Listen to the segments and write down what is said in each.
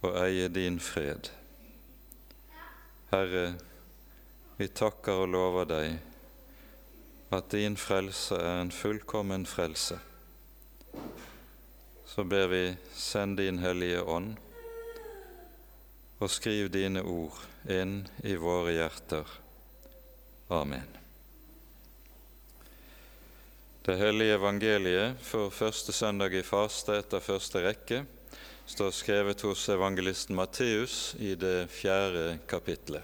og eie din fred. Herre, vi takker og lover deg at din frelse er en fullkommen frelse. Så ber vi, send din Hellige Ånd, og skriv dine ord inn i våre hjerter. Amen. Det hellige evangeliet for første søndag i faste etter første rekke står skrevet hos evangelisten Matteus i det fjerde kapitlet.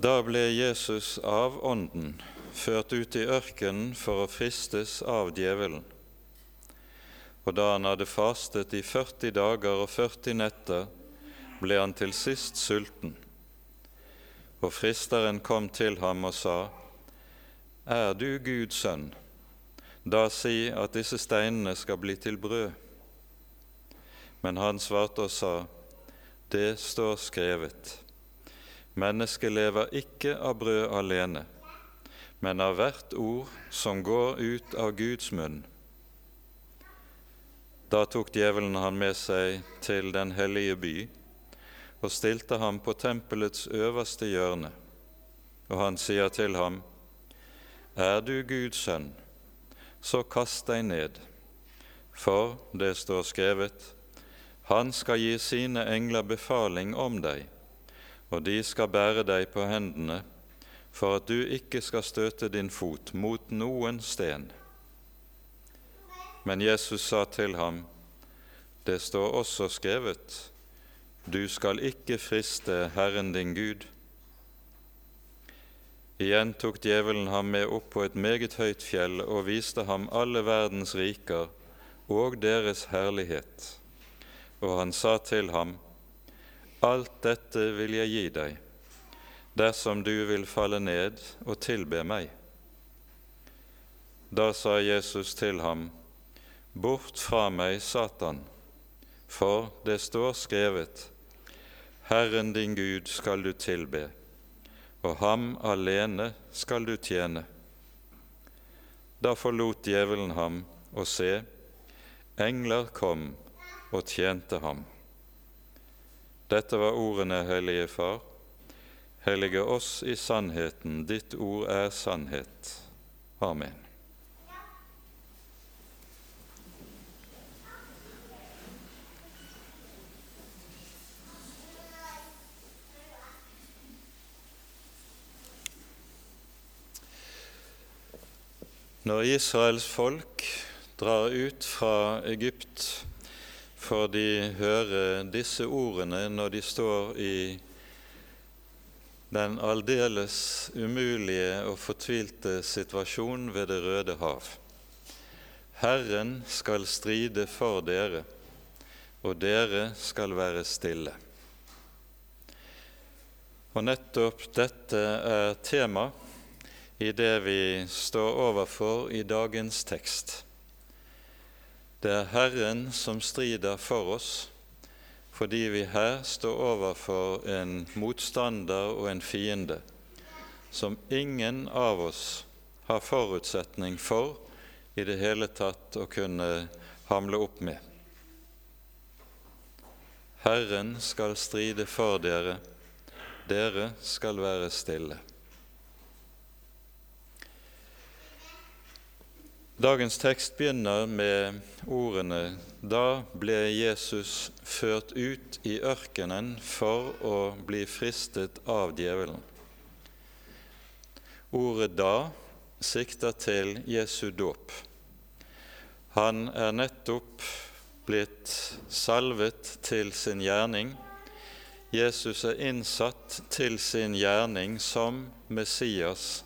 Da ble Jesus av Ånden ført ut i ørkenen for å fristes av djevelen. Og da han hadde fastet i 40 dager og 40 netter, ble han til sist sulten. Og fristeren kom til ham og sa:" Er du Guds sønn, da si at disse steinene skal bli til brød. Men han svarte og sa, Det står skrevet, mennesket lever ikke av brød alene, men av hvert ord som går ut av Guds munn. Da tok djevelen han med seg til den hellige by og stilte ham på tempelets øverste hjørne, og han sier til ham:" Er du Guds sønn, så kast deg ned, for det står skrevet:" Han skal gi sine engler befaling om deg, og de skal bære deg på hendene, for at du ikke skal støte din fot mot noen sten. Men Jesus sa til ham, Det står også skrevet:" Du skal ikke friste Herren din Gud. Igjen tok djevelen ham med opp på et meget høyt fjell og viste ham alle verdens riker og deres herlighet. Og han sa til ham, Alt dette vil jeg gi deg, dersom du vil falle ned og tilbe meg. Da sa Jesus til ham, Bort fra meg, Satan, for det står skrevet, Herren din Gud skal du tilbe og ham alene skal du tjene. Da forlot djevelen ham, og se, engler kom og tjente ham. Dette var ordene, Hellige Far. Hellige oss i sannheten, ditt ord er sannhet. Amen. Når Israels folk drar ut fra Egypt, får de høre disse ordene når de står i den aldeles umulige og fortvilte situasjonen ved Det røde hav. Herren skal stride for dere, og dere skal være stille. Og nettopp dette er tema i det vi står overfor i dagens tekst. Det er Herren som strider for oss, fordi vi her står overfor en motstander og en fiende som ingen av oss har forutsetning for i det hele tatt å kunne hamle opp med. Herren skal stride for dere, dere skal være stille. Dagens tekst begynner med ordene Da ble Jesus ført ut i ørkenen for å bli fristet av djevelen. Ordet 'da' sikter til Jesu dåp. Han er nettopp blitt salvet til sin gjerning. Jesus er innsatt til sin gjerning som Messias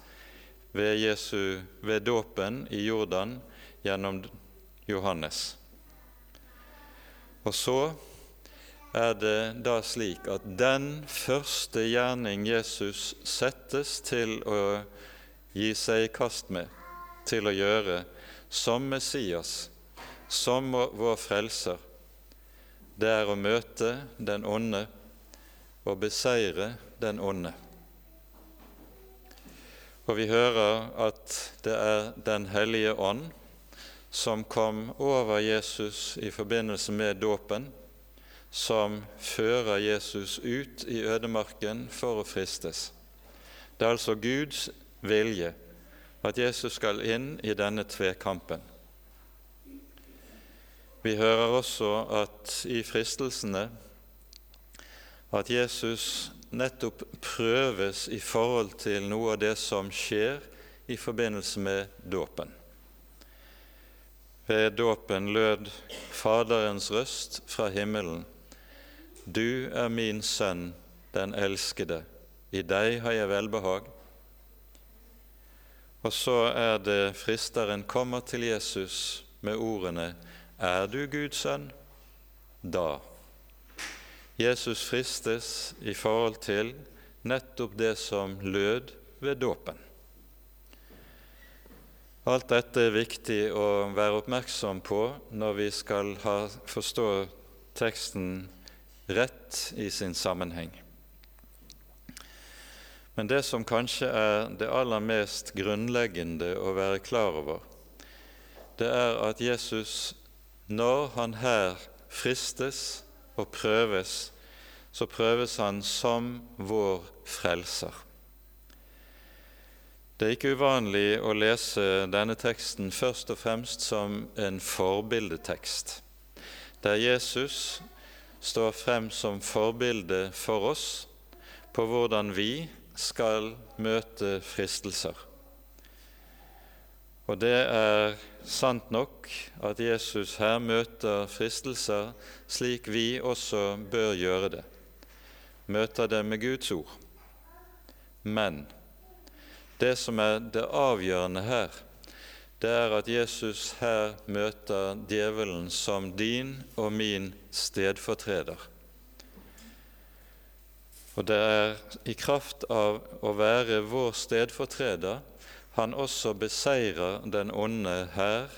ved, Jesu, ved dåpen i Jordan gjennom Johannes. Og så er det da slik at den første gjerning Jesus settes til å gi seg i kast med, til å gjøre som Messias, som vår frelser, det er å møte den onde og beseire den onde. For vi hører at det er Den hellige ånd som kom over Jesus i forbindelse med dåpen, som fører Jesus ut i ødemarken for å fristes. Det er altså Guds vilje at Jesus skal inn i denne tvekampen. Vi hører også at i fristelsene at Jesus nettopp prøves i forhold til noe av det som skjer i forbindelse med dåpen. Ved dåpen lød Faderens røst fra himmelen. Du er min sønn, den elskede. I deg har jeg velbehag. Og så er det fristeren kommer til Jesus med ordene Er du Guds sønn? Da. Jesus fristes i forhold til nettopp det som lød ved dåpen. Alt dette er viktig å være oppmerksom på når vi skal ha, forstå teksten rett i sin sammenheng. Men det som kanskje er det aller mest grunnleggende å være klar over, det er at Jesus, når han her fristes og prøves, så prøves han som vår frelser. Det er ikke uvanlig å lese denne teksten først og fremst som en forbildetekst, der Jesus står frem som forbilde for oss på hvordan vi skal møte fristelser. Og det er sant nok at Jesus her møter fristelser slik vi også bør gjøre det. Møter det med Guds ord. Men det som er det avgjørende her, det er at Jesus her møter djevelen som din og min stedfortreder. Og det er i kraft av å være vår stedfortreder han også beseirer den onde her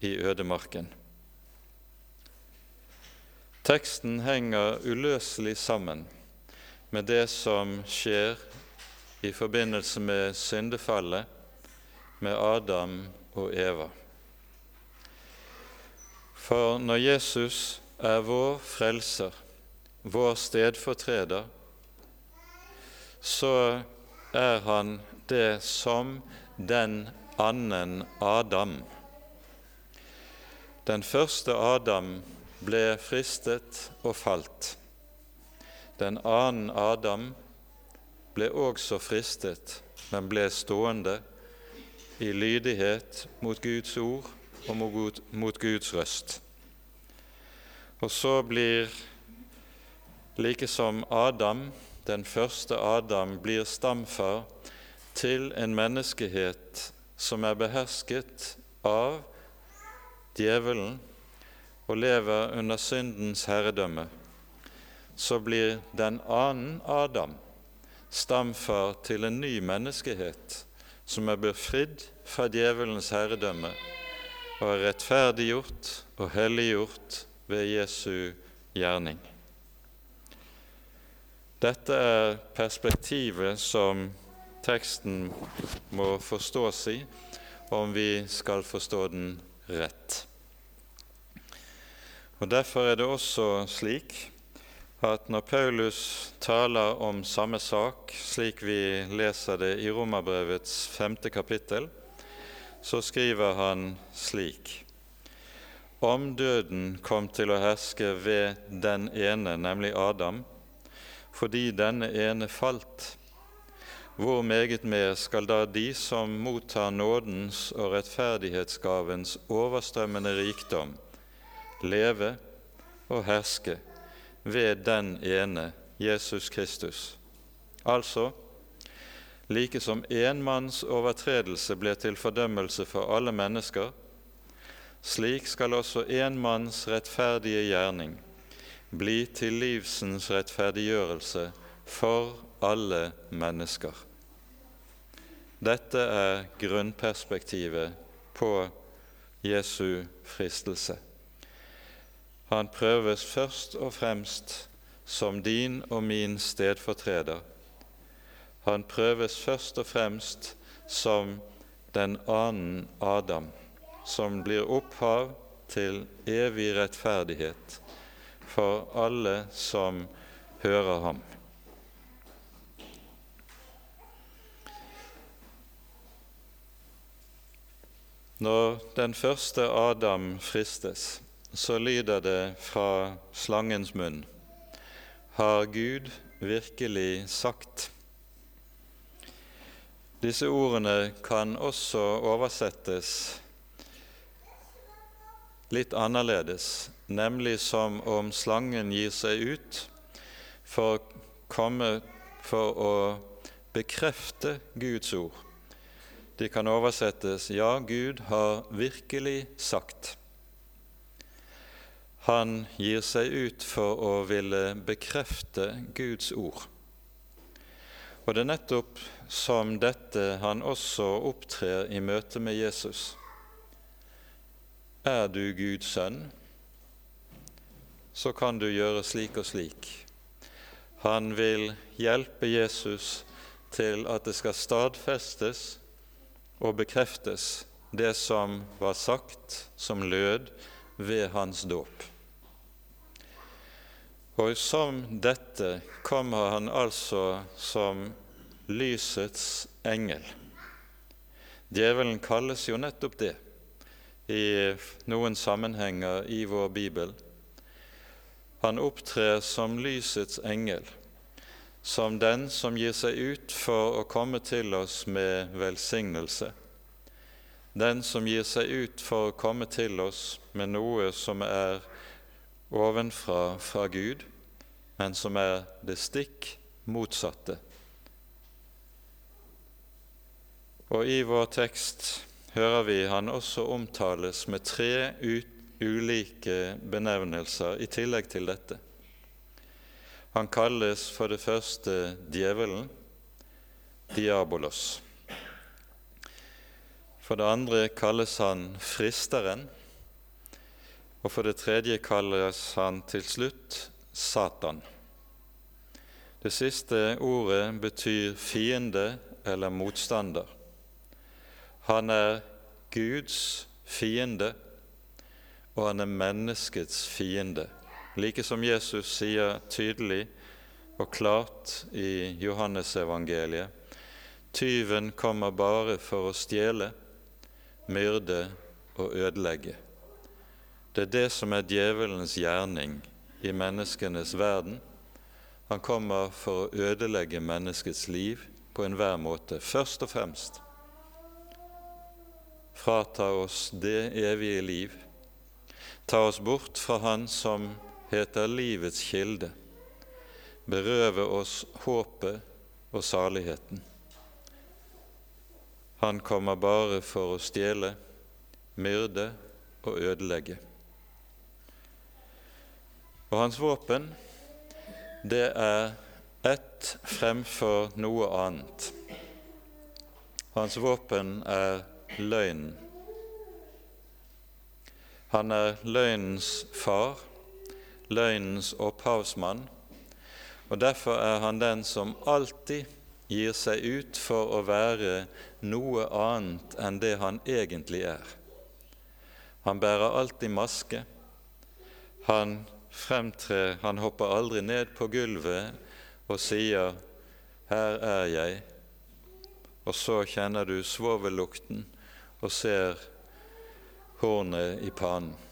i ødemarken. Teksten henger uløselig sammen med det som skjer i forbindelse med syndefallet med Adam og Eva. For når Jesus er vår frelser, vår stedfortreder, så er han det som den annen Adam. Den første Adam ble fristet og falt. Den annen Adam ble også fristet, men ble stående i lydighet mot Guds ord og mot Guds røst. Og så blir like som Adam den første Adam, blir stamfar til en menneskehet som er behersket av djevelen og lever under syndens herredømme, så blir den annen Adam stamfar til en ny menneskehet som er befridd fra djevelens herredømme og er rettferdiggjort og helliggjort ved Jesu gjerning. Dette er perspektivet som teksten må forstås i om vi skal forstå den rett. Og Derfor er det også slik at når Paulus taler om samme sak, slik vi leser det i Romerbrevets femte kapittel, så skriver han slik Om døden kom til å herske ved den ene, nemlig Adam, fordi denne ene falt, hvor meget mer skal da de som mottar nådens og rettferdighetsgavens overstrømmende rikdom, leve og herske ved den ene Jesus Kristus? Altså, like som én manns overtredelse ble til fordømmelse for alle mennesker, slik skal også én manns rettferdige gjerning bli til livsens rettferdiggjørelse for alle mennesker. Dette er grunnperspektivet på Jesu fristelse. Han prøves først og fremst som din og min stedfortreder. Han prøves først og fremst som den annen Adam, som blir opphav til evig rettferdighet for alle som hører ham. Når den første Adam fristes, så lyder det fra slangens munn Har Gud virkelig sagt? Disse ordene kan også oversettes litt annerledes, nemlig som om slangen gir seg ut for å, komme, for å bekrefte Guds ord. De kan oversettes 'Ja, Gud har virkelig sagt'. Han gir seg ut for å ville bekrefte Guds ord. Og det er nettopp som dette han også opptrer i møte med Jesus. Er du Guds sønn, så kan du gjøre slik og slik. Han vil hjelpe Jesus til at det skal stadfestes og bekreftes det som var sagt som lød ved hans dåp. Og som dette kommer han altså som lysets engel. Djevelen kalles jo nettopp det i noen sammenhenger i vår bibel. Han opptrer som lysets engel som den som gir seg ut for å komme til oss med velsignelse, den som gir seg ut for å komme til oss med noe som er ovenfra fra Gud, men som er det stikk motsatte. Og i vår tekst hører vi han også omtales med tre ulike benevnelser i tillegg til dette. Han kalles for det første djevelen, diabolos. For det andre kalles han fristeren, og for det tredje kalles han til slutt Satan. Det siste ordet betyr fiende eller motstander. Han er Guds fiende, og han er menneskets fiende like som Jesus sier tydelig og klart i Johannesevangeliet. Tyven kommer bare for å stjele, myrde og ødelegge. Det er det som er djevelens gjerning i menneskenes verden. Han kommer for å ødelegge menneskets liv på enhver måte. Først og fremst frata oss det evige liv, ta oss bort fra Han som heter livets kilde, berøve oss håpet og saligheten. Han kommer bare for å stjele, myrde og ødelegge. Og hans våpen, det er ett fremfor noe annet. Hans våpen er løgnen. Han er løgnens far løgnens opphavsmann, og derfor er han den som alltid gir seg ut for å være noe annet enn det han egentlig er. Han bærer alltid maske. Han fremtrer, han hopper aldri ned på gulvet og sier 'Her er jeg', og så kjenner du svovellukten og ser hornet i pannen.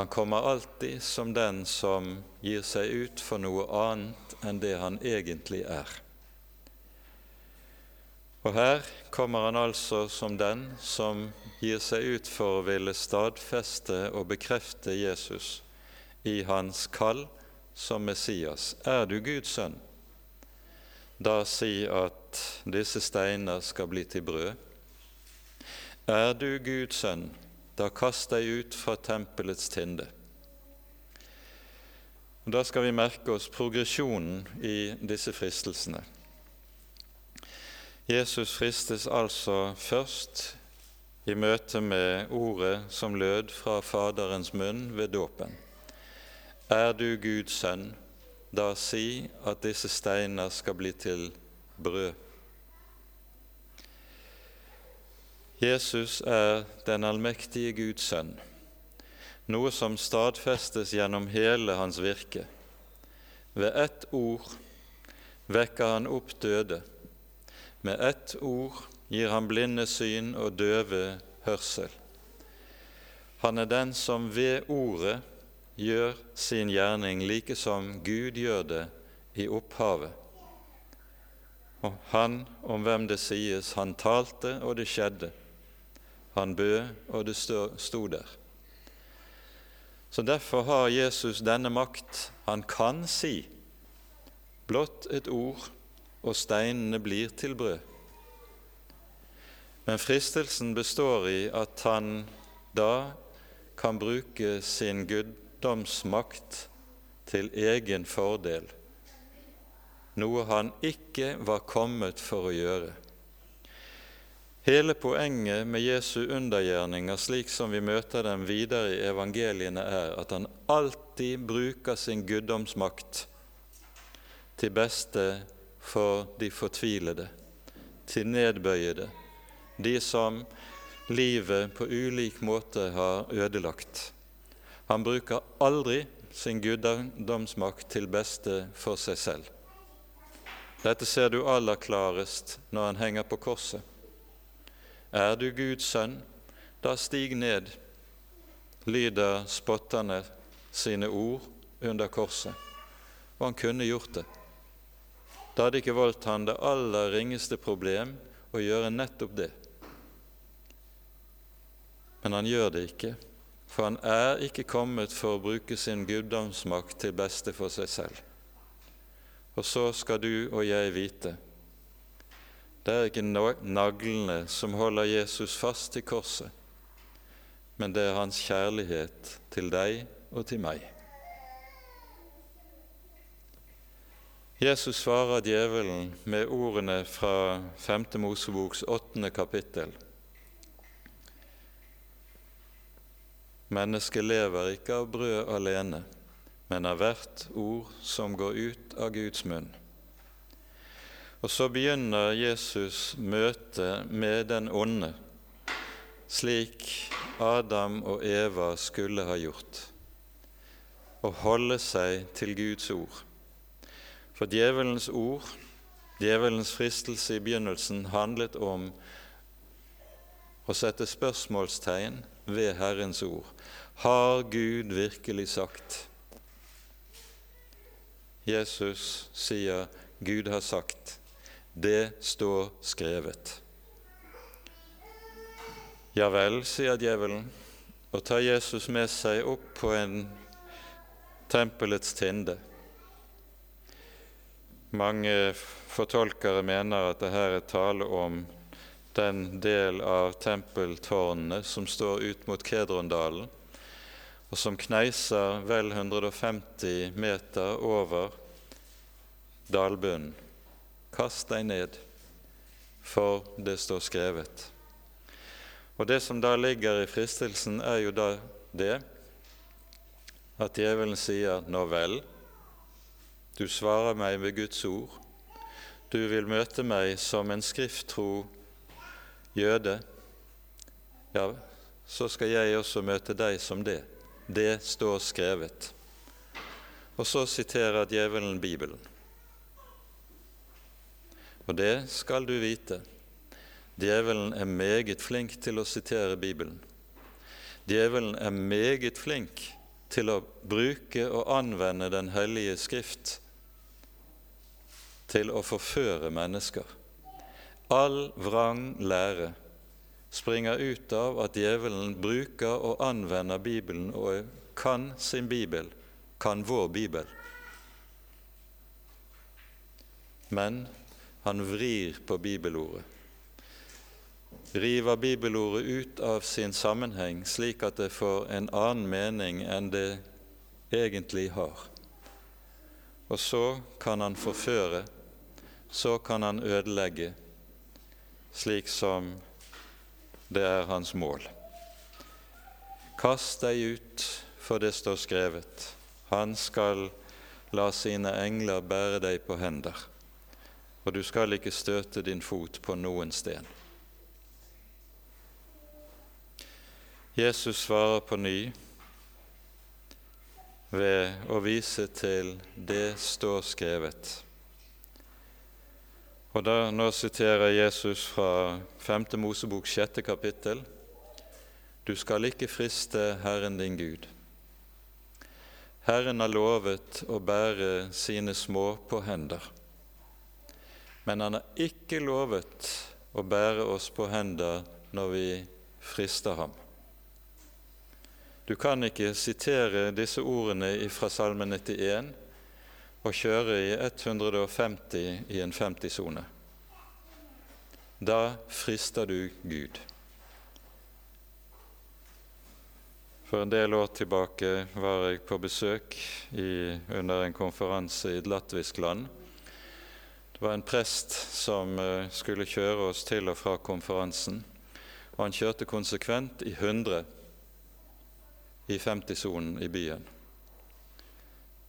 Han kommer alltid som den som gir seg ut for noe annet enn det han egentlig er. Og her kommer han altså som den som gir seg ut for å ville stadfeste og bekrefte Jesus i hans kall som Messias. Er du Guds sønn? Da si at disse steiner skal bli til brød. Er du Guds sønn? Da kast deg ut fra tempelets tinde. Og da skal vi merke oss progresjonen i disse fristelsene. Jesus fristes altså først i møte med ordet som lød fra Faderens munn ved dåpen. Er du Guds sønn, da si at disse steiner skal bli til brød. Jesus er den allmektige Guds sønn, noe som stadfestes gjennom hele hans virke. Ved ett ord vekker han opp døde. Med ett ord gir han blinde syn og døve hørsel. Han er den som ved ordet gjør sin gjerning like som Gud gjør det i opphavet. Og han om hvem det sies, han talte, og det skjedde. Han bød, og det sto der. Så Derfor har Jesus denne makt. Han kan si blott et ord, og steinene blir til brød. Men fristelsen består i at han da kan bruke sin guddomsmakt til egen fordel, noe han ikke var kommet for å gjøre. Hele poenget med Jesu undergjerninger, slik som vi møter dem videre i evangeliene, er at han alltid bruker sin guddomsmakt til beste for de fortvilede, til nedbøyede, de som livet på ulik måte har ødelagt. Han bruker aldri sin guddomsmakt til beste for seg selv. Dette ser du aller klarest når han henger på korset. Er du Guds sønn, da stig ned, lyder spotterne sine ord under korset. Og han kunne gjort det. Da hadde ikke voldt han det aller ringeste problem å gjøre nettopp det. Men han gjør det ikke, for han er ikke kommet for å bruke sin guddomsmakt til beste for seg selv. Og så skal du og jeg vite det er ikke naglene som holder Jesus fast i korset, men det er hans kjærlighet til deg og til meg. Jesus svarer djevelen med ordene fra 5. Moseboks 8. kapittel. Mennesket lever ikke av brød alene, men av hvert ord som går ut av Guds munn. Og så begynner Jesus møtet med den onde, slik Adam og Eva skulle ha gjort, å holde seg til Guds ord. For djevelens ord, djevelens fristelse i begynnelsen, handlet om å sette spørsmålstegn ved Herrens ord. Har Gud virkelig sagt? Jesus sier Gud har sagt. Det står skrevet. Ja vel, sier djevelen, og tar Jesus med seg opp på en tempelets tinde. Mange fortolkere mener at det her er tale om den del av tempeltårnene som står ut mot Kedrondalen, og som kneiser vel 150 meter over dalbunnen. Kast deg ned, for det står skrevet. Og Det som da ligger i fristelsen, er jo da det at djevelen sier 'nå vel', du svarer meg med Guds ord, du vil møte meg som en skrifttro jøde, ja, så skal jeg også møte deg som det. Det står skrevet. Og så siterer djevelen Bibelen. Og det skal du vite. Djevelen er meget flink til å sitere Bibelen. Djevelen er meget flink til å bruke og anvende Den hellige skrift til å forføre mennesker. All vrang lære springer ut av at djevelen bruker og anvender Bibelen og kan sin bibel, kan vår bibel. Men han vrir på bibelordet. River bibelordet ut av sin sammenheng, slik at det får en annen mening enn det egentlig har. Og så kan han forføre, så kan han ødelegge, slik som det er hans mål. Kast deg ut, for det står skrevet. Han skal la sine engler bære deg på hender og du skal ikke støte din fot på noen sten. Jesus svarer på ny ved å vise til 'det står skrevet'. Og da, Nå siterer Jesus fra 5. Mosebok 6. kapittel. Du skal ikke friste Herren din Gud. Herren har lovet å bære sine små på hender, men han har ikke lovet å bære oss på hender når vi frister ham. Du kan ikke sitere disse ordene fra Salme 91 og kjøre i 150 i en 50-sone. Da frister du Gud. For en del år tilbake var jeg på besøk i, under en konferanse i et latvisk land. Det var en prest som eh, skulle kjøre oss til og fra konferansen. Og han kjørte konsekvent i 100 i 50-sonen i byen.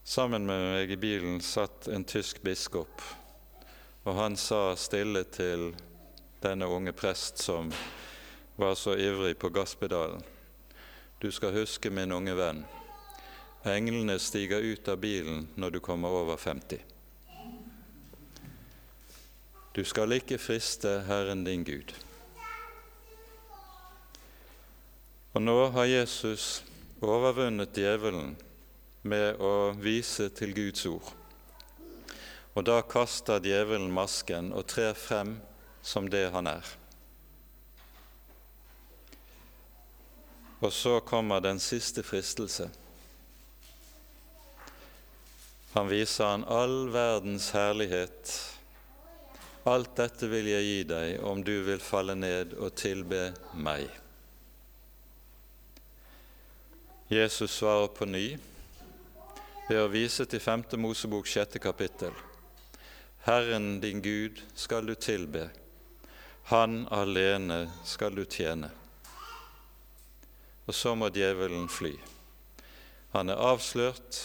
Sammen med meg i bilen satt en tysk biskop, og han sa stille til denne unge prest som var så ivrig på gasspedalen. Du skal huske, min unge venn, englene stiger ut av bilen når du kommer over 50. Du skal ikke friste Herren din Gud. Og nå har Jesus overvunnet djevelen med å vise til Guds ord. Og da kaster djevelen masken og trer frem som det han er. Og så kommer den siste fristelse. Han viser han all verdens herlighet. Alt dette vil jeg gi deg om du vil falle ned og tilbe meg. Jesus svarer på ny ved å vise til 5. Mosebok 6. kapittel. Herren din Gud skal du tilbe, Han alene skal du tjene og så må djevelen fly. Han er avslørt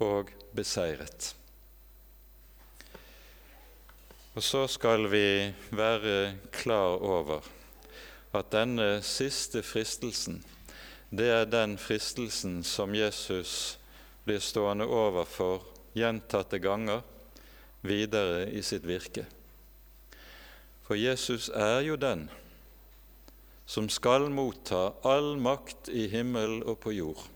og beseiret. Og så skal vi være klar over at denne siste fristelsen, det er den fristelsen som Jesus blir stående overfor gjentatte ganger videre i sitt virke. For Jesus er jo den som skal motta all makt i himmel og på jord,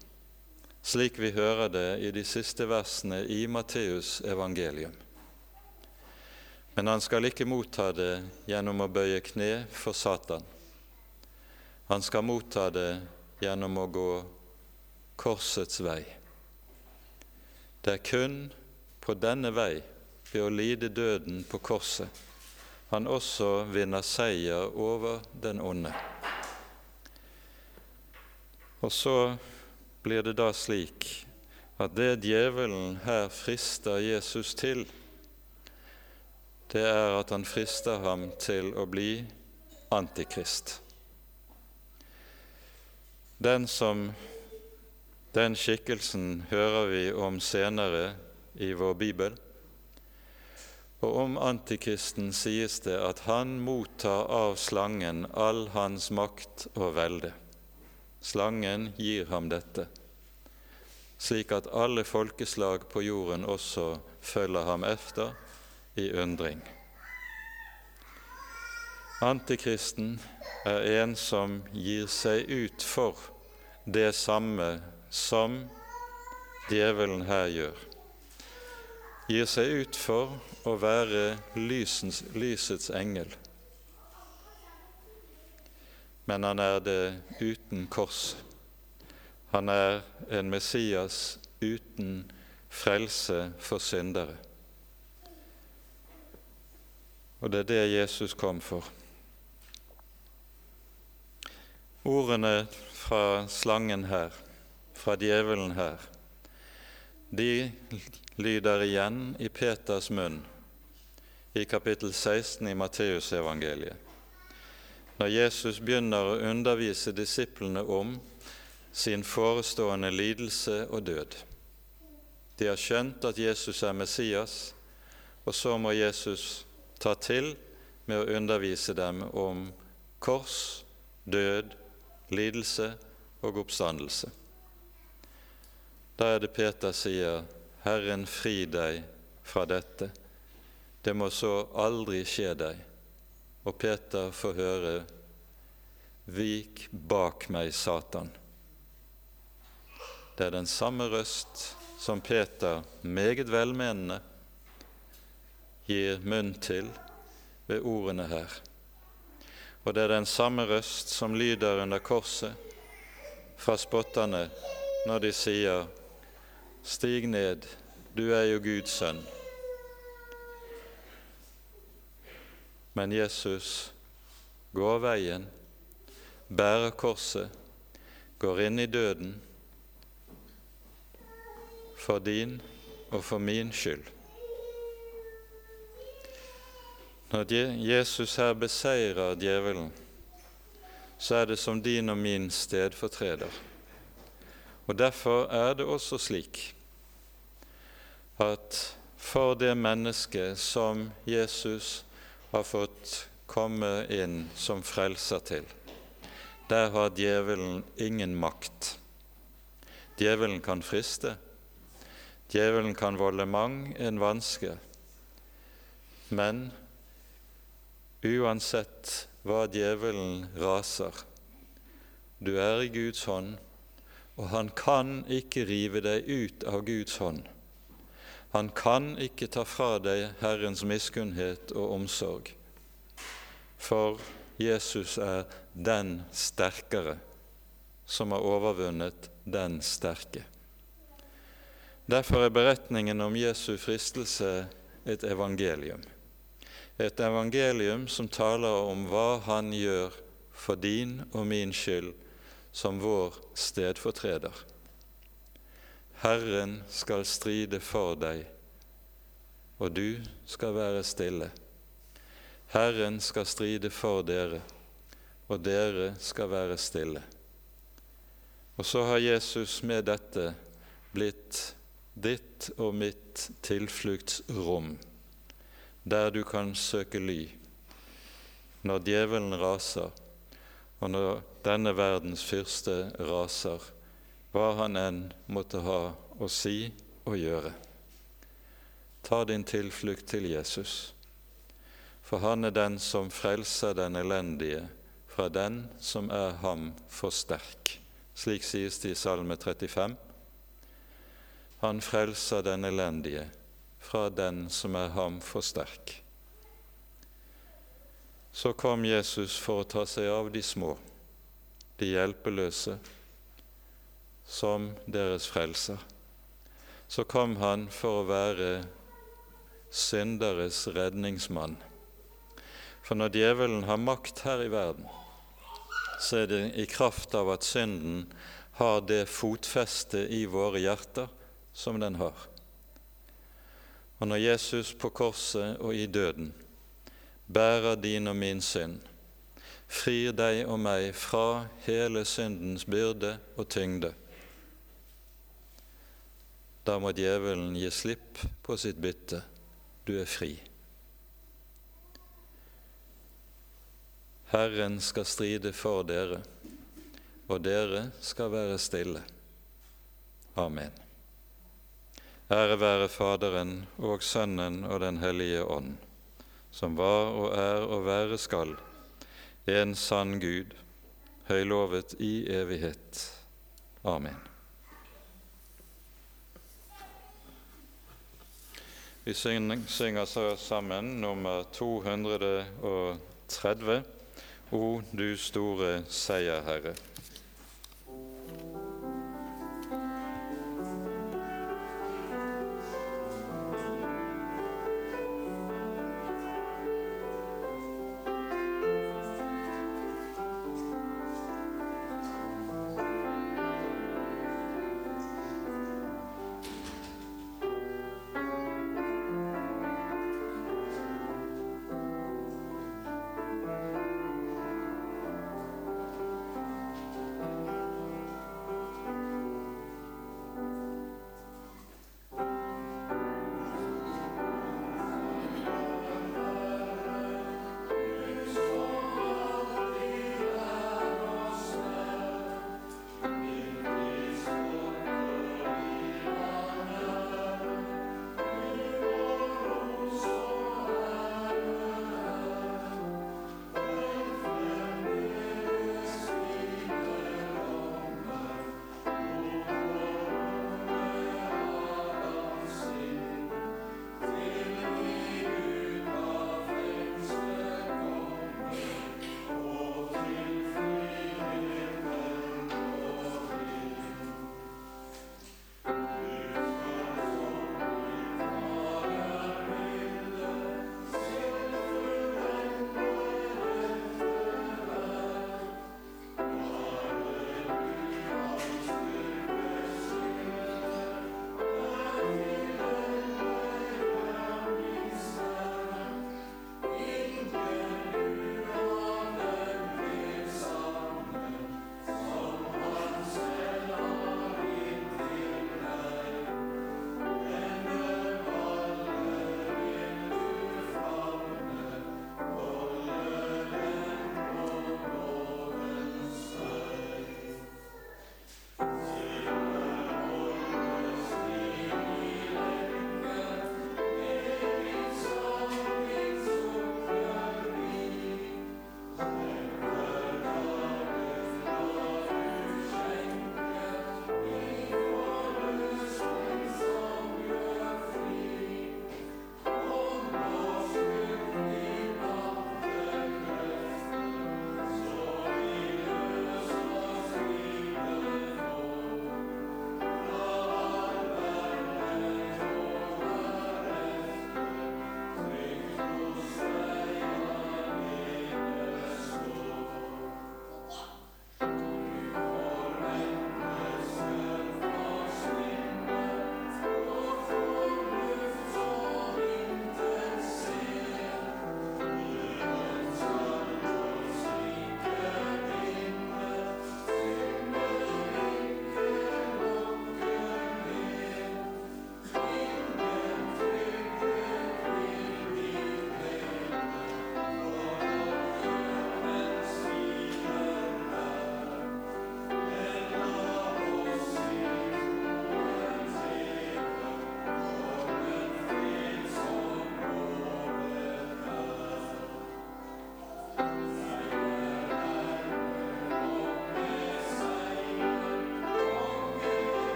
slik vi hører det i de siste versene i Matteus evangelium. Men han skal ikke motta det gjennom å bøye kne for Satan. Han skal motta det gjennom å gå korsets vei. Det er kun på denne vei, ved å lide døden på korset, han også vinner seier over den onde. Og så blir det da slik at det djevelen her frister Jesus til, det er at han frister ham til å bli antikrist. Den, som, den skikkelsen hører vi om senere i vår bibel. Og om antikristen sies det at han mottar av slangen all hans makt og velde. Slangen gir ham dette, slik at alle folkeslag på jorden også følger ham efter i undring. Antikristen er en som gir seg ut for det samme som djevelen her gjør. Gir seg ut for å være lysens, lysets engel men han er det uten kors. Han er en Messias uten frelse for syndere. Og det er det Jesus kom for. Ordene fra slangen her, fra djevelen her, de lyder igjen i Peters munn i kapittel 16 i Matteusevangeliet når Jesus begynner å undervise disiplene om sin forestående lidelse og død. De har skjønt at Jesus er Messias, og så må Jesus ta til med å undervise dem om kors død, lidelse og oppstandelse. Da er det Peter sier, 'Herren fri deg fra dette'. Det må så aldri skje deg. Og Peter får høre, 'Vik bak meg, Satan'. Det er den samme røst som Peter, meget velmenende, gir munn til ved ordene her. Og det er den samme røst som lyder under korset fra spotterne når de sier, Stig ned, du er jo Guds sønn. Men Jesus går veien, bærer korset, går inn i døden for din og for min skyld. Når Jesus her beseirer djevelen, så er det som din og min stedfortreder. Og Derfor er det også slik at for det mennesket som Jesus har fått komme inn som frelser til, der har djevelen ingen makt. Djevelen kan friste, djevelen kan volde mang en vanske, men uansett hva djevelen raser, du er i Guds hånd, og han kan ikke rive deg ut av Guds hånd. Han kan ikke ta fra deg Herrens miskunnhet og omsorg, for Jesus er den sterkere som har overvunnet den sterke. Derfor er beretningen om Jesu fristelse et evangelium. Et evangelium som taler om hva Han gjør for din og min skyld som vår stedfortreder. Herren skal stride for deg, og du skal være stille. Herren skal stride for dere, og dere skal være stille. Og så har Jesus med dette blitt ditt og mitt tilfluktsrom, der du kan søke ly når djevelen raser, og når denne verdens fyrste raser, hva han enn måtte ha å si og gjøre. Ta din tilflukt til Jesus, for han er den som frelser den elendige fra den som er ham for sterk. Slik sies det i Salme 35. Han frelser den elendige fra den som er ham for sterk. Så kom Jesus for å ta seg av de små, de hjelpeløse, som deres frelser. Så kom han for å være synderes redningsmann. For når djevelen har makt her i verden, så er det i kraft av at synden har det fotfestet i våre hjerter som den har. Og når Jesus på korset og i døden bærer din og min synd, frir deg og meg fra hele syndens byrde og tyngde. Da må djevelen gi slipp på sitt bytte. Du er fri. Herren skal stride for dere, og dere skal være stille. Amen. Ære være Faderen og Sønnen og Den hellige ånd som var og er og være skal, en sann Gud, høylovet i evighet. Amen. Vi synger så sammen nummer 230, O du store seierherre.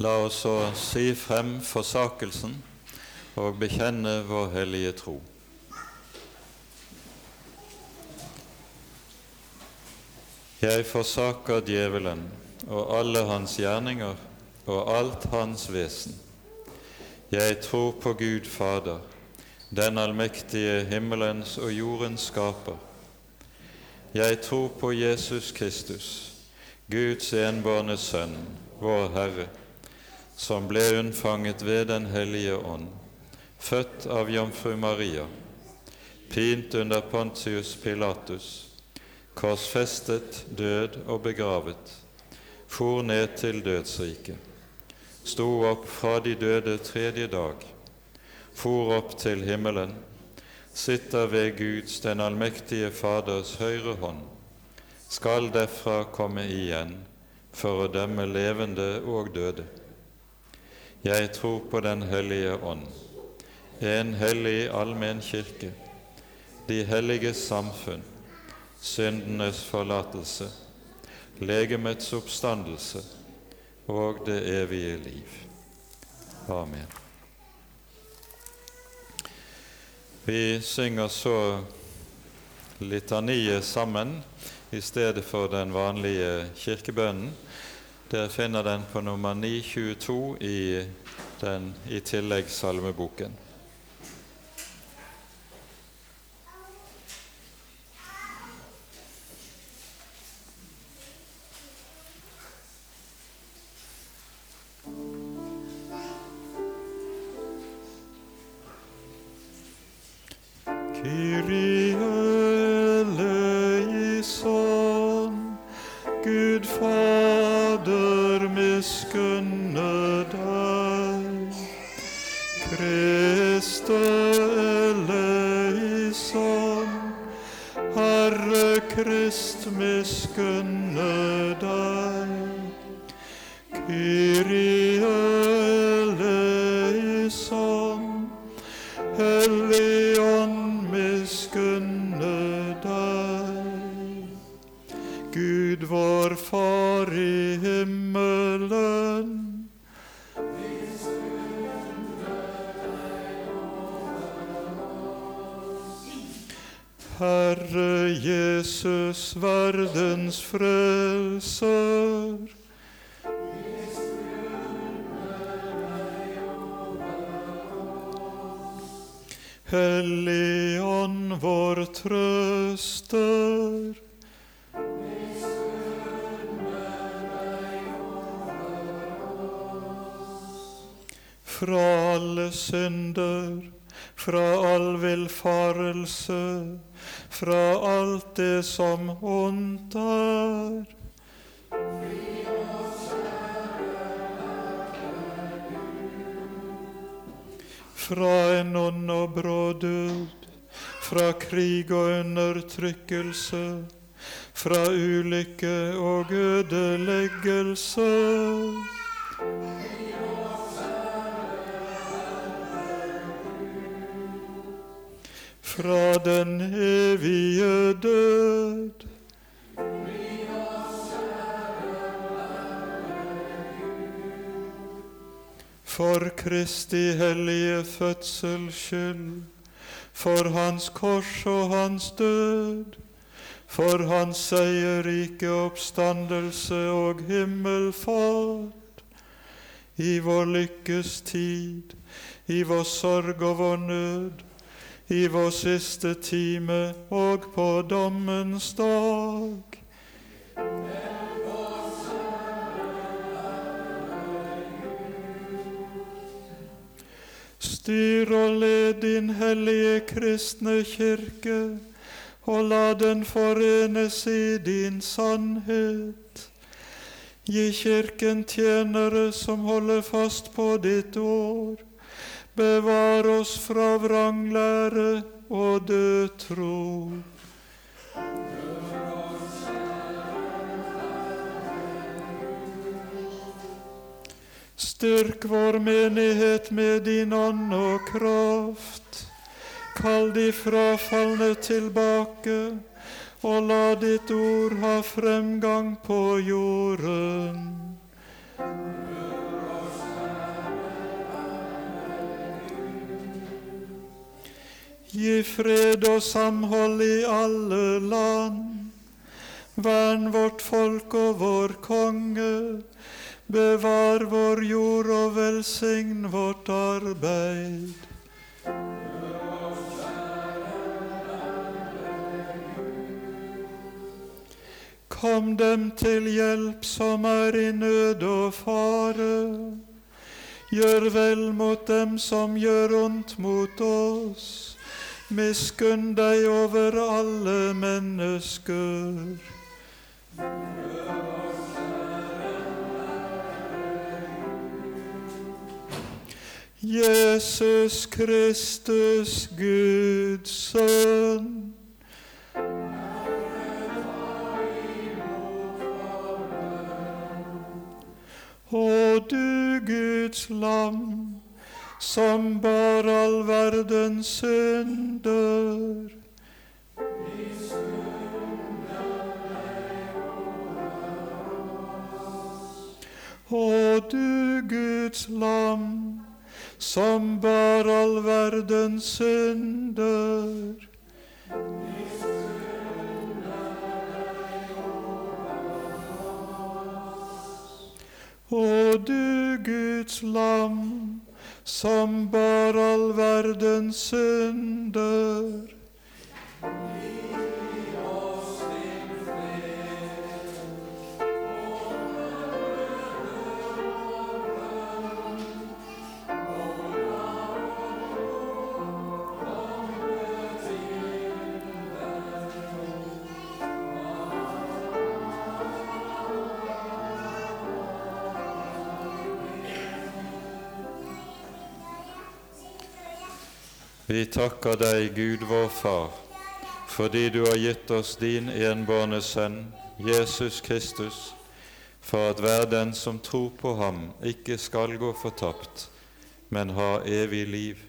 La oss så si frem forsakelsen og bekjenne vår hellige tro. Jeg forsaker djevelen og alle hans gjerninger og alt hans vesen. Jeg tror på Gud Fader, den allmektige himmelens og jordens skaper. Jeg tror på Jesus Kristus, Guds enbårne Sønn, vår Herre som ble unnfanget ved Den hellige ånd, født av jomfru Maria, pint under Pontius Pilatus, korsfestet, død og begravet, for ned til dødsriket, sto opp fra de døde tredje dag, for opp til himmelen, sitter ved Guds, den allmektige Faders høyre hånd, skal derfra komme igjen for å dømme levende og døde. Jeg tror på Den hellige ånd, en hellig allmenn kirke, de helliges samfunn, syndenes forlatelse, legemets oppstandelse og det evige liv. Amen. Vi synger så litaniet sammen i stedet for den vanlige kirkebønnen. Dere finner den på nummer 922 i, i tilleggssalmeboken. Hellig Ånd, vår trøster. Fra alle synder, fra all villfarelse, fra alt det som ondt er fra en ånd og brå død, fra krig og undertrykkelse, fra ulykke og ødeleggelse. Fra den evige død. For Kristi hellige fødsels skyld, for Hans kors og Hans død, for Hans seierrike oppstandelse og himmelfart, i vår lykkes tid, i vår sorg og vår nød, i vår siste time og på dommens dag. Styr og led din hellige kristne kirke, og la den forenes i din sannhet. Gi Kirken tjenere som holder fast på ditt ord. Bevar oss fra vranglære og død tro. Styrk vår menighet med din ånd og kraft. Kall de frafalne tilbake, og la ditt ord ha fremgang på jorden. Gi fred og samhold i alle land. Vern vårt folk og vår konge. Bevar vår jord og velsign vårt arbeid. Kom dem til hjelp som er i nød og fare. Gjør vel mot dem som gjør ondt mot oss. Miskunn deg over alle mennesker. Jesus Kristus, Guds sønn. Og du, Guds lam, som bar all verdens synder. Og du, Guds lam, som all verdens synder. Og du, Guds lam, som all verdens synder. Vi takker deg, Gud vår Far, fordi du har gitt oss din enbårne Sønn, Jesus Kristus, for at hver den som tror på ham, ikke skal gå fortapt, men ha evig liv.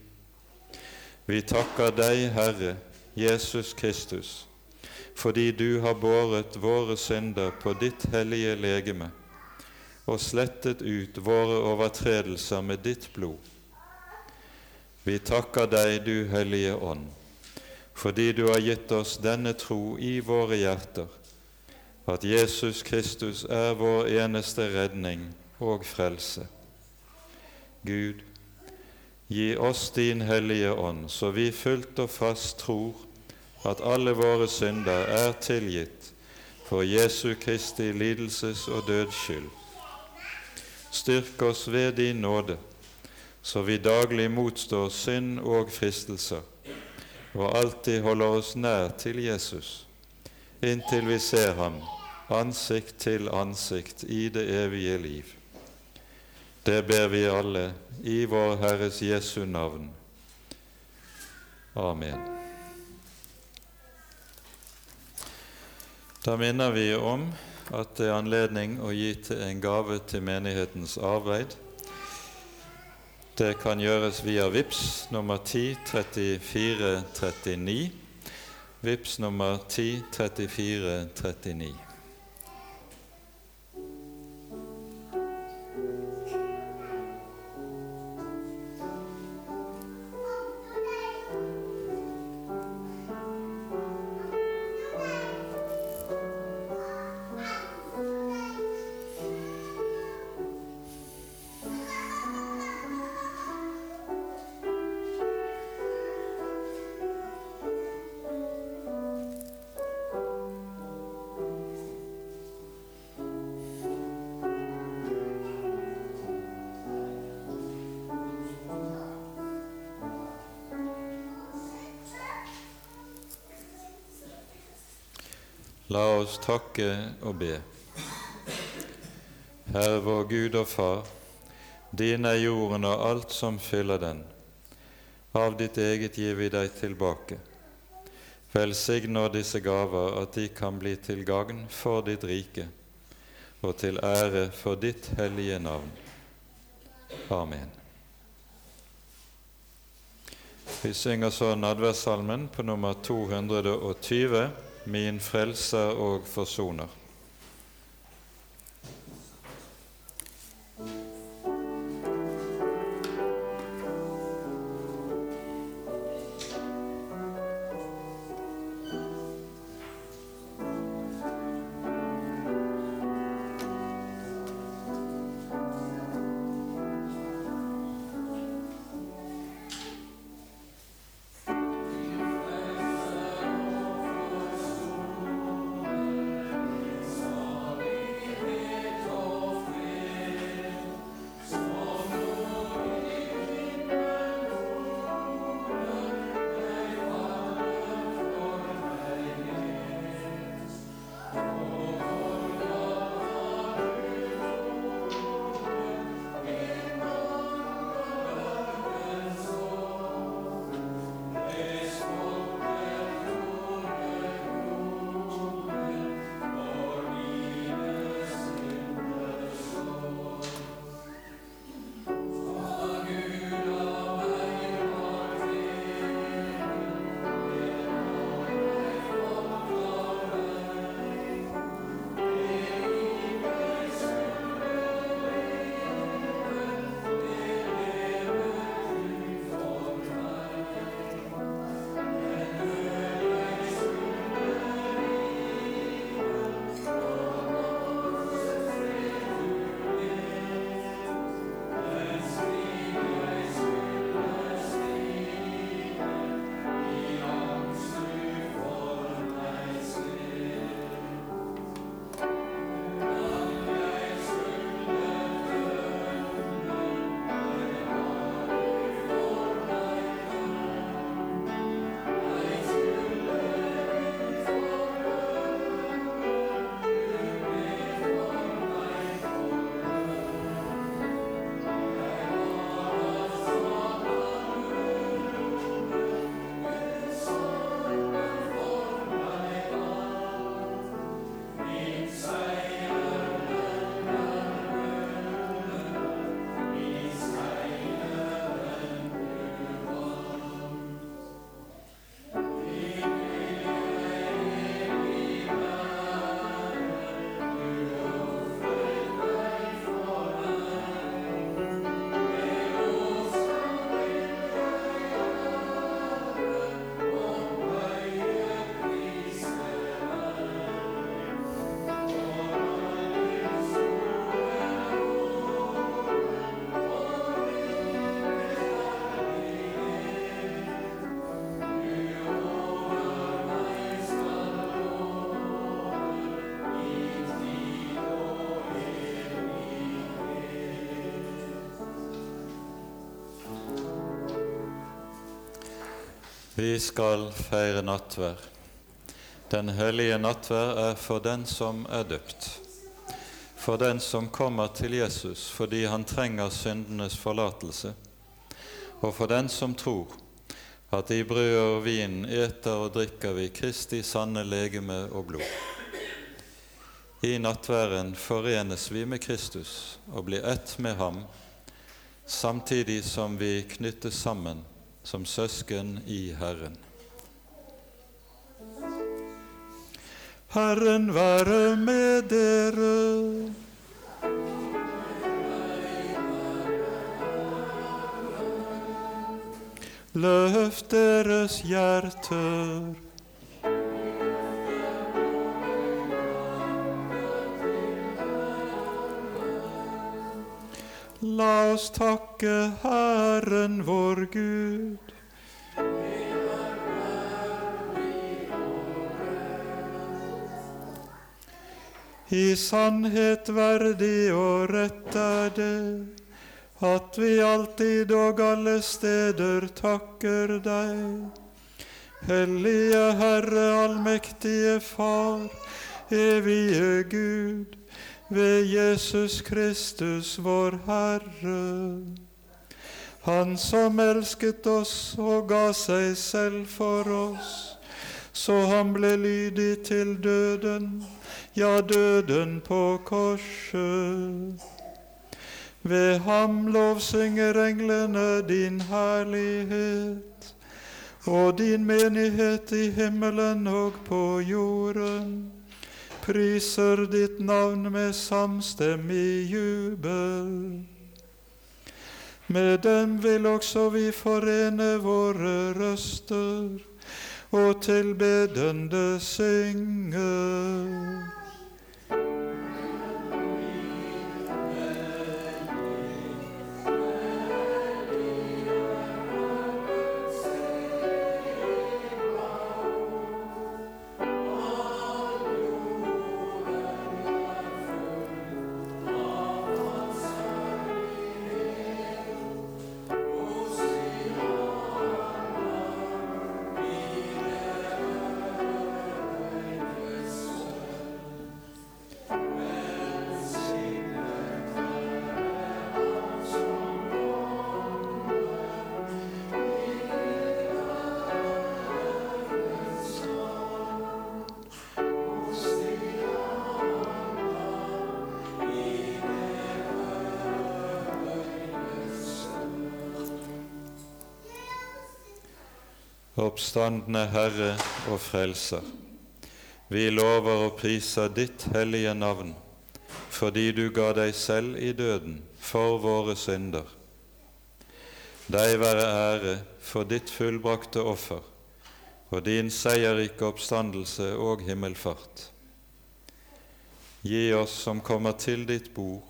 Vi takker deg, Herre Jesus Kristus, fordi du har båret våre synder på ditt hellige legeme og slettet ut våre overtredelser med ditt blod. Vi takker deg, du Hellige Ånd, fordi du har gitt oss denne tro i våre hjerter, at Jesus Kristus er vår eneste redning og frelse. Gud, gi oss din Hellige Ånd, så vi fullt og fast tror at alle våre synder er tilgitt for Jesu Kristi lidelses og døds skyld. Styrk oss ved din nåde så vi daglig motstår synd og fristelser, og alltid holder oss nær til Jesus, inntil vi ser ham ansikt til ansikt i det evige liv. Det ber vi alle i vår Herres Jesu navn. Amen. Da minner vi om at det er anledning å gi til en gave til menighetens arbeid. Det kan gjøres via VIPS nummer 103439. VIPS nummer 103439. La oss takke og be. Herre vår Gud og Far, din er jorden og alt som fyller den. Av ditt eget gir vi deg tilbake. Velsign nå disse gaver, at de kan bli til gagn for ditt rike og til ære for ditt hellige navn. Amen. Vi synger så nadværssalmen på nummer 220 min frelser og forsoner. Vi skal feire nattvær. Den hellige nattvær er for den som er døpt, for den som kommer til Jesus fordi han trenger syndenes forlatelse, og for den som tror at i brød og vin eter og drikker vi Kristi sanne legeme og blod. I nattværen forenes vi med Kristus og blir ett med ham, samtidig som vi knyttes sammen som søsken i Herren. Herren være med dere. Løft deres hjerter. La oss takke Herren vår Gud. I sannhet verdig og rett er det at vi alltid og alle steder takker deg. Hellige Herre, allmektige Far, evige Gud, ved Jesus Kristus, vår Herre. Han som elsket oss og ga seg selv for oss, så han ble lydig til døden, ja, døden på korset. Ved ham lovsynger englene din herlighet, og din menighet i himmelen og på jorden priser ditt navn med samstemmig jubel. Med dem vil også vi forene våre røster og tilbedende synge. Oppstandende Herre og Frelser, vi lover og priser ditt hellige navn, fordi du ga deg selv i døden for våre synder. Deg være ære for ditt fullbrakte offer og din seierrike oppstandelse og himmelfart. Gi oss som kommer til ditt bord,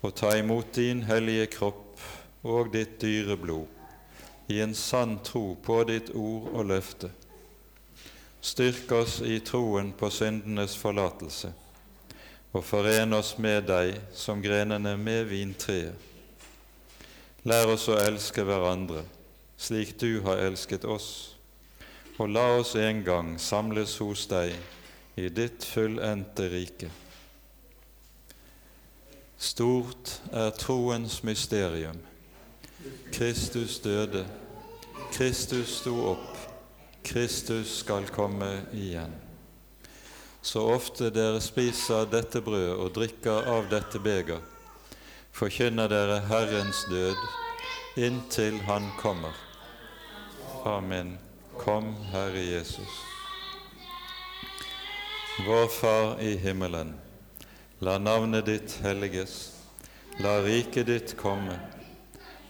og ta imot din hellige kropp og ditt dyre blod i en sann tro på ditt ord og løfte. Styrk oss i troen på syndenes forlatelse, og foren oss med deg som grenene med vintreet. Lær oss å elske hverandre slik du har elsket oss, og la oss en gang samles hos deg i ditt fullendte rike. Stort er troens mysterium. Kristus døde, Kristus sto opp, Kristus skal komme igjen. Så ofte dere spiser dette brød og drikker av dette beger, forkynner dere Herrens død inntil Han kommer. Amen. Kom, Herre Jesus. Vår Far i himmelen. La navnet ditt helliges. La riket ditt komme.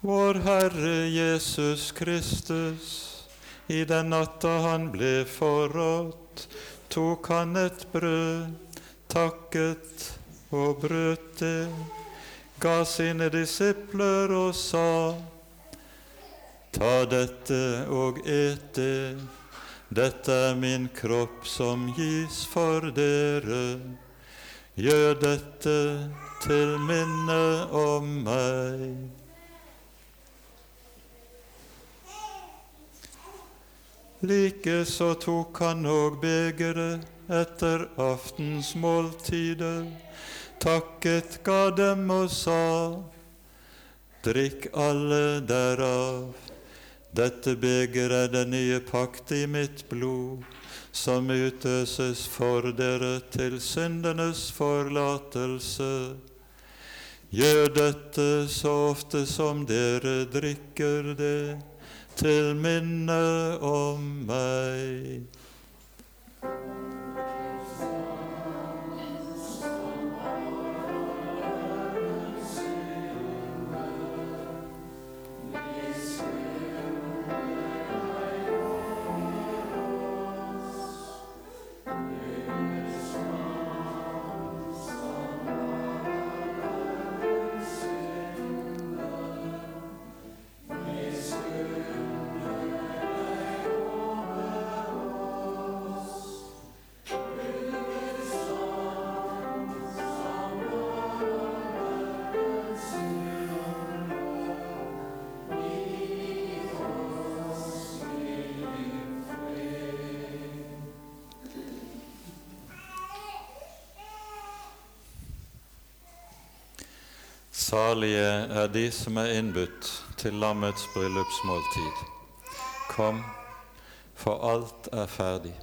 Vår Herre Jesus Kristus, i den natta han ble forrådt, tok han et brød, takket og brøt det, ga sine disipler og sa:" Ta dette og et det, dette er min kropp som gis for dere. Gjør dette til minne om meg. Likeså tok han òg begeret etter aftensmåltidet, takket ga dem og sa:" Drikk alle derav. Dette begeret er den nye pakt i mitt blod, som utøses for dere til syndenes forlatelse. Gjør dette så ofte som dere drikker det, til minne om meg. Salige er de som er innbudt til lammets bryllupsmåltid. Kom, for alt er ferdig.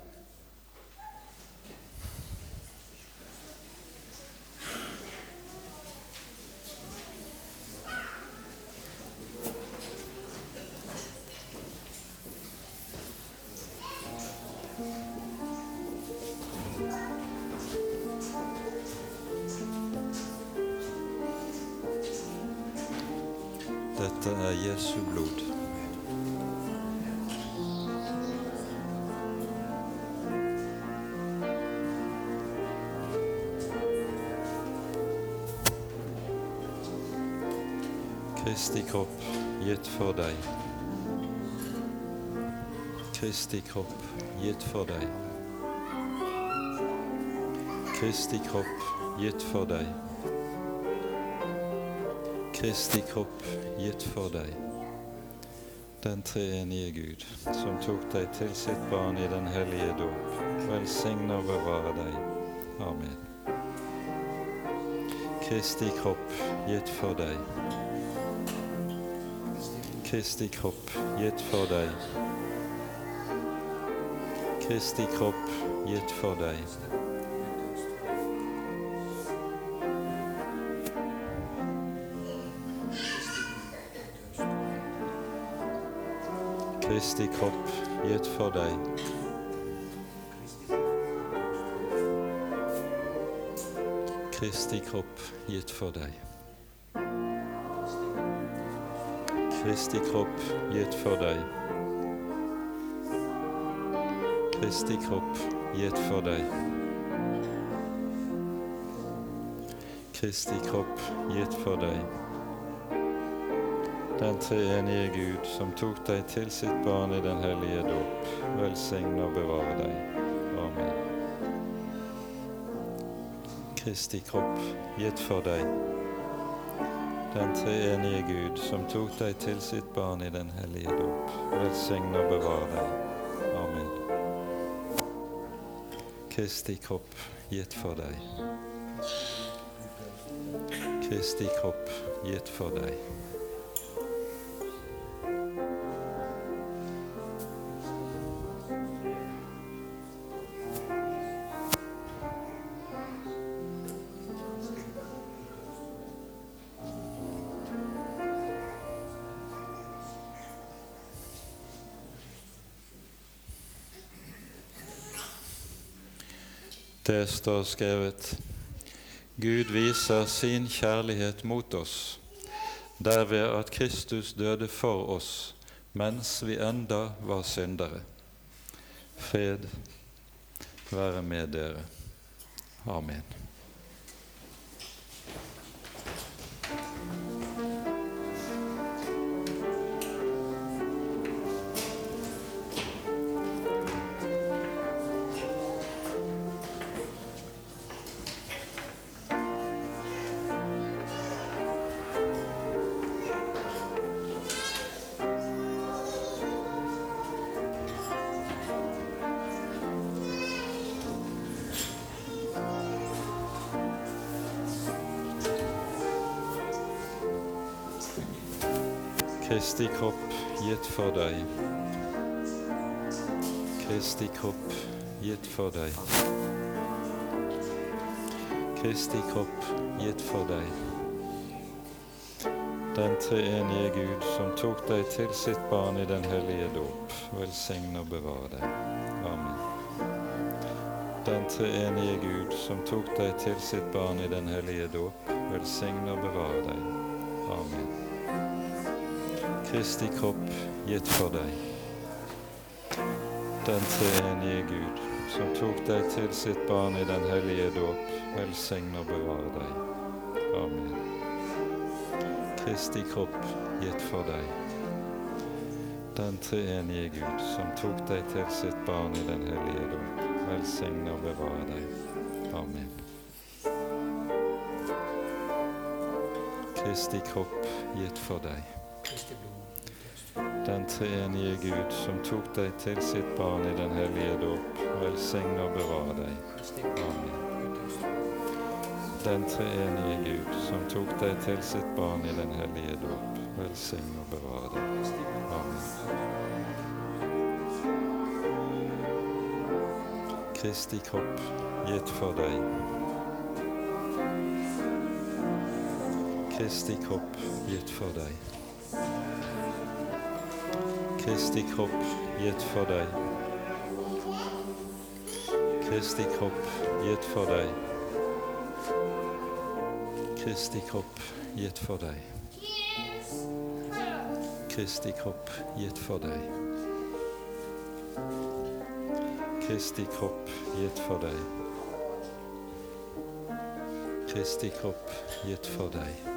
Kristi kropp gitt for deg. Kristi kropp gitt for deg. Kristi kropp gitt for deg. Den treenige Gud, som tok deg til sitt barn i den hellige dåp, velsigne og bevare deg. Amen. Kristi kropp gitt for deg. Kristi kropp gitt for deg. Christi Kopf, jetzt vor dir. Christi Kopf, jetzt vor dir. Christi Kopf, jetzt vor dir. Christi Kopf, jetzt vor dir. Kristi kropp gitt for deg. Kristi kropp gitt for deg. Den treenige Gud som tok deg til sitt barn i den hellige dåp, velsigne og bevare deg. Amen. Kristi kropp gitt for deg. Den treenige Gud som tok deg til sitt barn i den hellige dåp, velsigne og bevare deg. Kristi kropp gitt for deg. Kristi kropp gitt for deg. Det står skrevet Gud viser sin kjærlighet mot oss derved at Kristus døde for oss mens vi enda var syndere. Fred være med dere. Amen. Kristi kropp gitt for deg. Kristi kropp gitt for deg. Kristi kropp gitt for deg. Den treenige Gud som tok deg til sitt barn i den hellige dåp, velsigne og bevare deg. Amen. Den treenige Gud som tok deg til sitt barn i den hellige dåp, velsigne og bevare deg. Amen. Kristi kropp gitt for deg. Den treenige Gud, som tok deg til sitt barn i den hellige dåp, velsigne og bevare deg. Amen. Kristi kropp gitt for deg. Den treenige Gud, som tok deg til sitt barn i den hellige dåp, velsigne og bevare deg. Kristi kropp gitt for deg. Den treenige Gud, som tok deg til sitt barn i den hellige dåp, velsigne og bevare deg. Amen. Den treenige Gud, som tok deg til sitt barn i den hellige dåp, velsigne og bevare deg. Amen. Kristi kropp gitt for deg. Kristi kropp gitt for deg. Kristi kropp gitt for deg. Kristi kropp gitt for deg. Kristi kropp gitt for deg. Kristi kropp gitt for deg. Kristi kropp gitt for deg. Kristi kropp gitt for deg.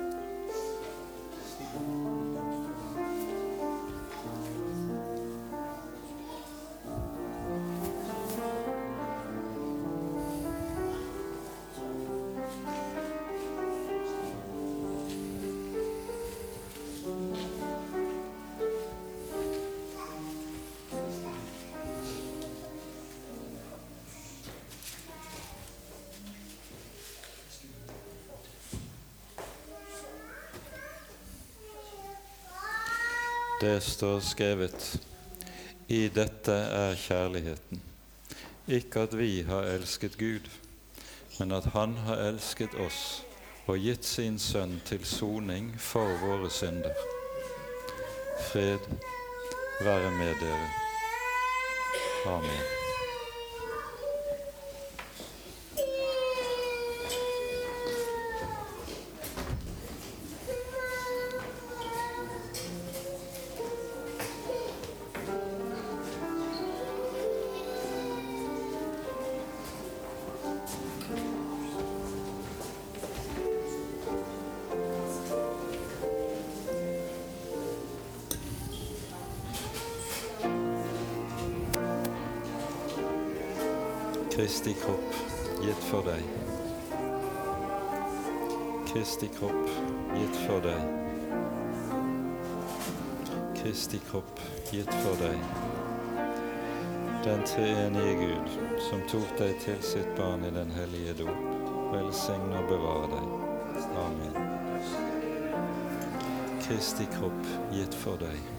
Thank you. Det står skrevet I dette er kjærligheten. Ikke at vi har elsket Gud, men at Han har elsket oss og gitt sin Sønn til soning for våre synder. Fred være med dere. Amen. Kristi kropp gitt for deg. Kristi kropp gitt for deg. Kristi kropp gitt for deg. Den treenige Gud, som tok deg til sitt barn i den hellige dop, velsigne og bevare deg. Amen. Kristi kropp gitt for deg.